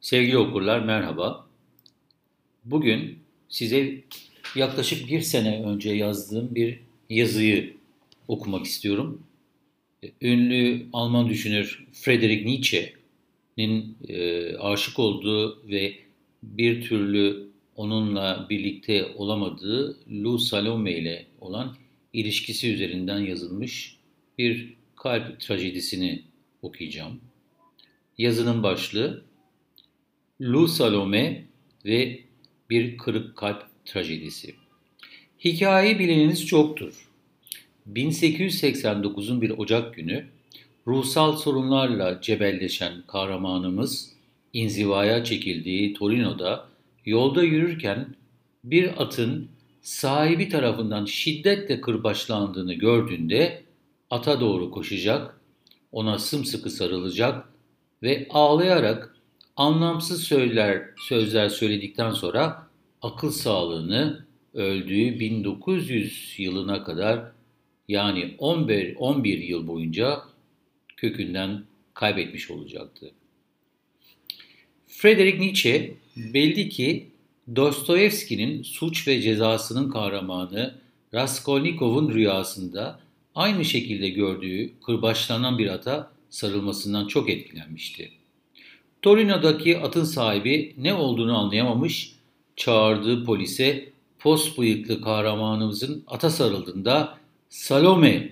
Sevgili okurlar merhaba. Bugün size yaklaşık bir sene önce yazdığım bir yazıyı okumak istiyorum. Ünlü Alman düşünür Friedrich Nietzsche'nin e, aşık olduğu ve bir türlü onunla birlikte olamadığı Lou Salome ile olan ilişkisi üzerinden yazılmış bir kalp trajedisini okuyacağım. Yazının başlığı Lou Salome ve bir kırık kalp trajedisi. Hikayeyi bileniniz çoktur. 1889'un bir Ocak günü ruhsal sorunlarla cebelleşen kahramanımız inzivaya çekildiği Torino'da yolda yürürken bir atın sahibi tarafından şiddetle kırbaçlandığını gördüğünde ata doğru koşacak, ona sımsıkı sarılacak ve ağlayarak anlamsız söyler, sözler söyledikten sonra akıl sağlığını öldüğü 1900 yılına kadar yani 11, 11 yıl boyunca kökünden kaybetmiş olacaktı. Friedrich Nietzsche belli ki Dostoyevski'nin suç ve cezasının kahramanı Raskolnikov'un rüyasında aynı şekilde gördüğü kırbaçlanan bir ata sarılmasından çok etkilenmişti. Torino'daki atın sahibi ne olduğunu anlayamamış, çağırdığı polise pos bıyıklı kahramanımızın ata sarıldığında Salome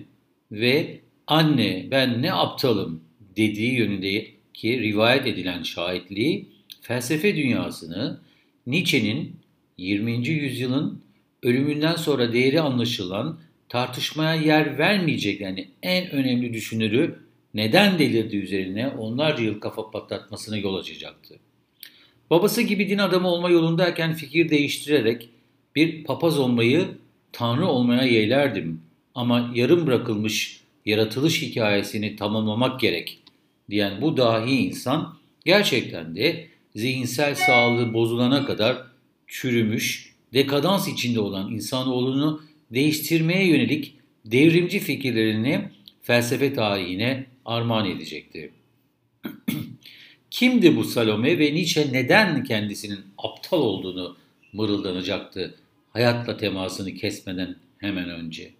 ve anne ben ne aptalım dediği yönündeki rivayet edilen şahitliği felsefe dünyasını Nietzsche'nin 20. yüzyılın ölümünden sonra değeri anlaşılan tartışmaya yer vermeyecek yani en önemli düşünürü neden delirdi üzerine onlarca yıl kafa patlatmasına yol açacaktı. Babası gibi din adamı olma yolundayken fikir değiştirerek bir papaz olmayı tanrı olmaya yeğlerdim ama yarım bırakılmış yaratılış hikayesini tamamlamak gerek diyen bu dahi insan gerçekten de zihinsel sağlığı bozulana kadar çürümüş, dekadans içinde olan insanoğlunu değiştirmeye yönelik devrimci fikirlerini felsefe tarihine armağan edecekti. Kimdi bu Salome ve Nietzsche neden kendisinin aptal olduğunu mırıldanacaktı hayatla temasını kesmeden hemen önce?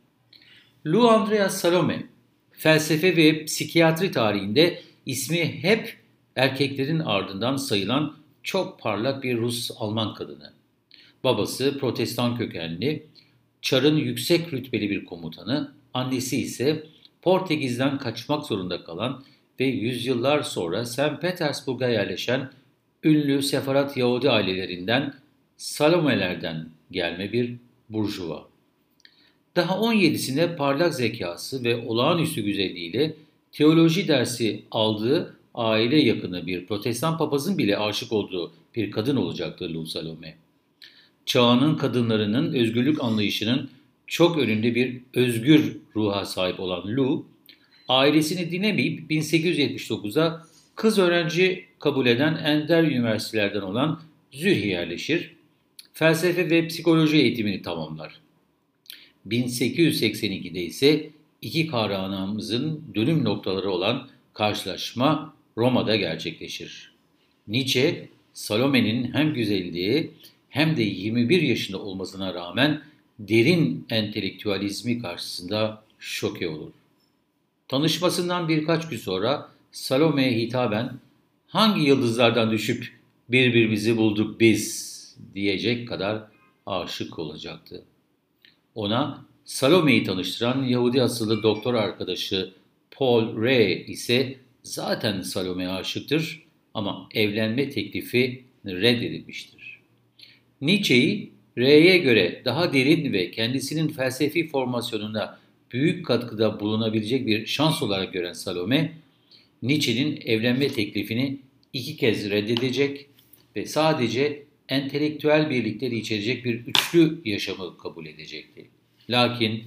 Lou Andreas Salome, felsefe ve psikiyatri tarihinde ismi hep erkeklerin ardından sayılan çok parlak bir Rus-Alman kadını. Babası protestan kökenli, Çar'ın yüksek rütbeli bir komutanı, annesi ise Portekiz'den kaçmak zorunda kalan ve yüzyıllar sonra St. Petersburg'a yerleşen ünlü Sefarat Yahudi ailelerinden Salomelerden gelme bir burjuva. Daha 17'sinde parlak zekası ve olağanüstü güzelliğiyle teoloji dersi aldığı aile yakını bir protestan papazın bile aşık olduğu bir kadın olacaktır Lou Salome. Çağının kadınlarının özgürlük anlayışının çok önünde bir özgür ruha sahip olan Lou, ailesini dinlemeyip 1879'da kız öğrenci kabul eden ender üniversitelerden olan Zürih'e yerleşir. Felsefe ve psikoloji eğitimini tamamlar. 1882'de ise iki kahramanımızın dönüm noktaları olan karşılaşma Roma'da gerçekleşir. Nietzsche, Salome'nin hem güzelliği hem de 21 yaşında olmasına rağmen derin entelektüalizmi karşısında şoke olur. Tanışmasından birkaç gün sonra Salome'ye hitaben hangi yıldızlardan düşüp birbirimizi bulduk biz diyecek kadar aşık olacaktı. Ona Salome'yi tanıştıran Yahudi asıllı doktor arkadaşı Paul Ray ise zaten Salome'ye aşıktır ama evlenme teklifi reddedilmiştir. Nietzsche'yi R'ye göre daha derin ve kendisinin felsefi formasyonuna büyük katkıda bulunabilecek bir şans olarak gören Salome, Nietzsche'nin evlenme teklifini iki kez reddedecek ve sadece entelektüel birlikleri içerecek bir üçlü yaşamı kabul edecekti. Lakin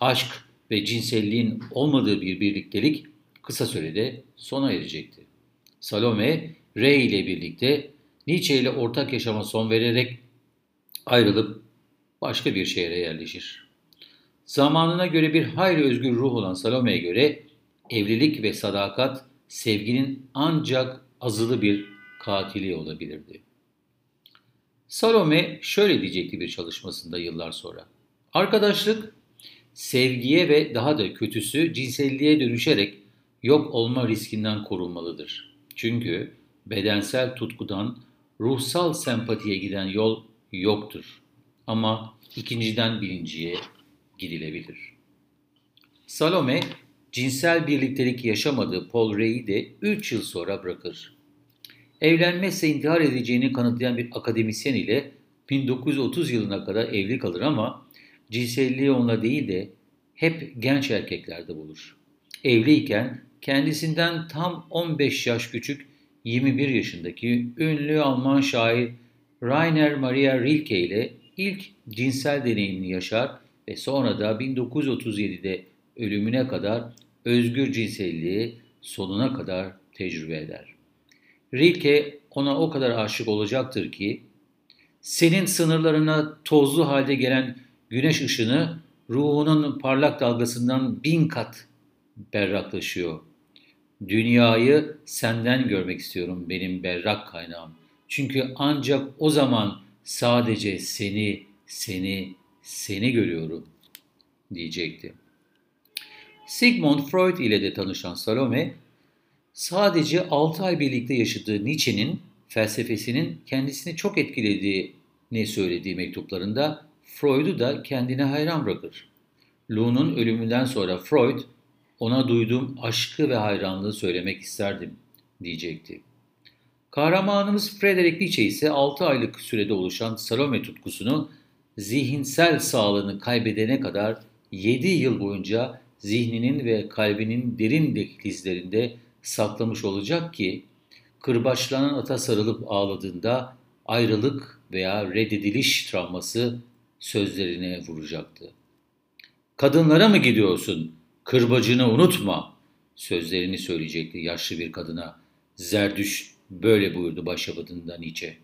aşk ve cinselliğin olmadığı bir birliktelik kısa sürede sona erecekti. Salome, Ray ile birlikte Nietzsche ile ortak yaşama son vererek ayrılıp başka bir şehre yerleşir. Zamanına göre bir hayli özgür ruh olan Salome'ye göre evlilik ve sadakat sevginin ancak azılı bir katili olabilirdi. Salome şöyle diyecekti bir çalışmasında yıllar sonra. Arkadaşlık sevgiye ve daha da kötüsü cinselliğe dönüşerek yok olma riskinden korunmalıdır. Çünkü bedensel tutkudan ruhsal sempatiye giden yol yoktur. Ama ikinciden birinciye gidilebilir. Salome cinsel birliktelik yaşamadığı Paul Ray'i de 3 yıl sonra bırakır. Evlenmezse intihar edeceğini kanıtlayan bir akademisyen ile 1930 yılına kadar evli kalır ama cinselliği onunla değil de hep genç erkeklerde bulur. Evliyken kendisinden tam 15 yaş küçük 21 yaşındaki ünlü Alman şair Rainer Maria Rilke ile ilk cinsel deneyimini yaşar ve sonra da 1937'de ölümüne kadar özgür cinselliği sonuna kadar tecrübe eder. Rilke ona o kadar aşık olacaktır ki senin sınırlarına tozlu halde gelen güneş ışını ruhunun parlak dalgasından bin kat berraklaşıyor. Dünyayı senden görmek istiyorum benim berrak kaynağım. Çünkü ancak o zaman sadece seni, seni, seni görüyorum diyecekti. Sigmund Freud ile de tanışan Salome, sadece 6 ay birlikte yaşadığı Nietzsche'nin felsefesinin kendisini çok etkilediğini söylediği mektuplarında Freud'u da kendine hayran bırakır. Lou'nun ölümünden sonra Freud, ona duyduğum aşkı ve hayranlığı söylemek isterdim diyecekti. Kahramanımız Frederick Nietzsche ise 6 aylık sürede oluşan Salome tutkusunu zihinsel sağlığını kaybedene kadar 7 yıl boyunca zihninin ve kalbinin derin dehlizlerinde saklamış olacak ki kırbaçlanan ata sarılıp ağladığında ayrılık veya reddediliş travması sözlerine vuracaktı. Kadınlara mı gidiyorsun? Kırbacını unutma sözlerini söyleyecekti yaşlı bir kadına. Zerdüş böyle buyurdu başyapıtında Nietzsche.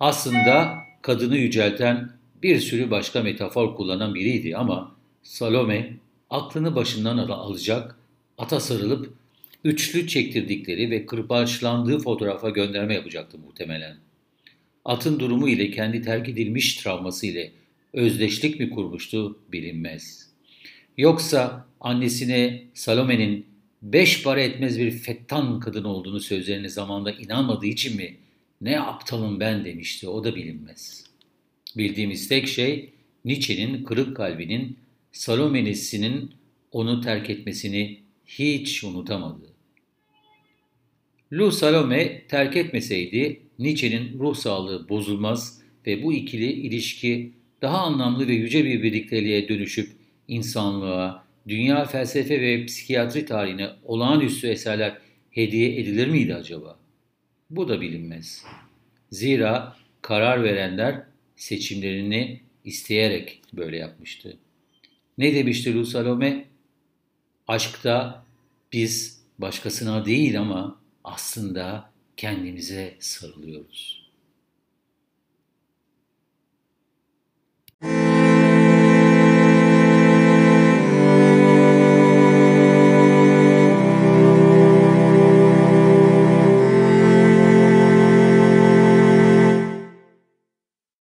Aslında kadını yücelten bir sürü başka metafor kullanan biriydi ama Salome aklını başından alacak, ata sarılıp üçlü çektirdikleri ve kırbaçlandığı fotoğrafa gönderme yapacaktı muhtemelen. Atın durumu ile kendi terk edilmiş travması ile özdeşlik mi kurmuştu bilinmez. Yoksa annesine Salome'nin beş para etmez bir fettan kadın olduğunu sözlerine zamanda inanmadığı için mi ne aptalım ben demişti o da bilinmez. Bildiğimiz tek şey Nietzsche'nin kırık kalbinin Salome'nisinin onu terk etmesini hiç unutamadı. Lu Salome terk etmeseydi Nietzsche'nin ruh sağlığı bozulmaz ve bu ikili ilişki daha anlamlı ve yüce bir birlikteliğe dönüşüp insanlığa, dünya felsefe ve psikiyatri tarihine olağanüstü eserler hediye edilir miydi acaba? Bu da bilinmez. Zira karar verenler seçimlerini isteyerek böyle yapmıştı. Ne demişti Lu Salome? Aşkta biz başkasına değil ama aslında kendimize sarılıyoruz.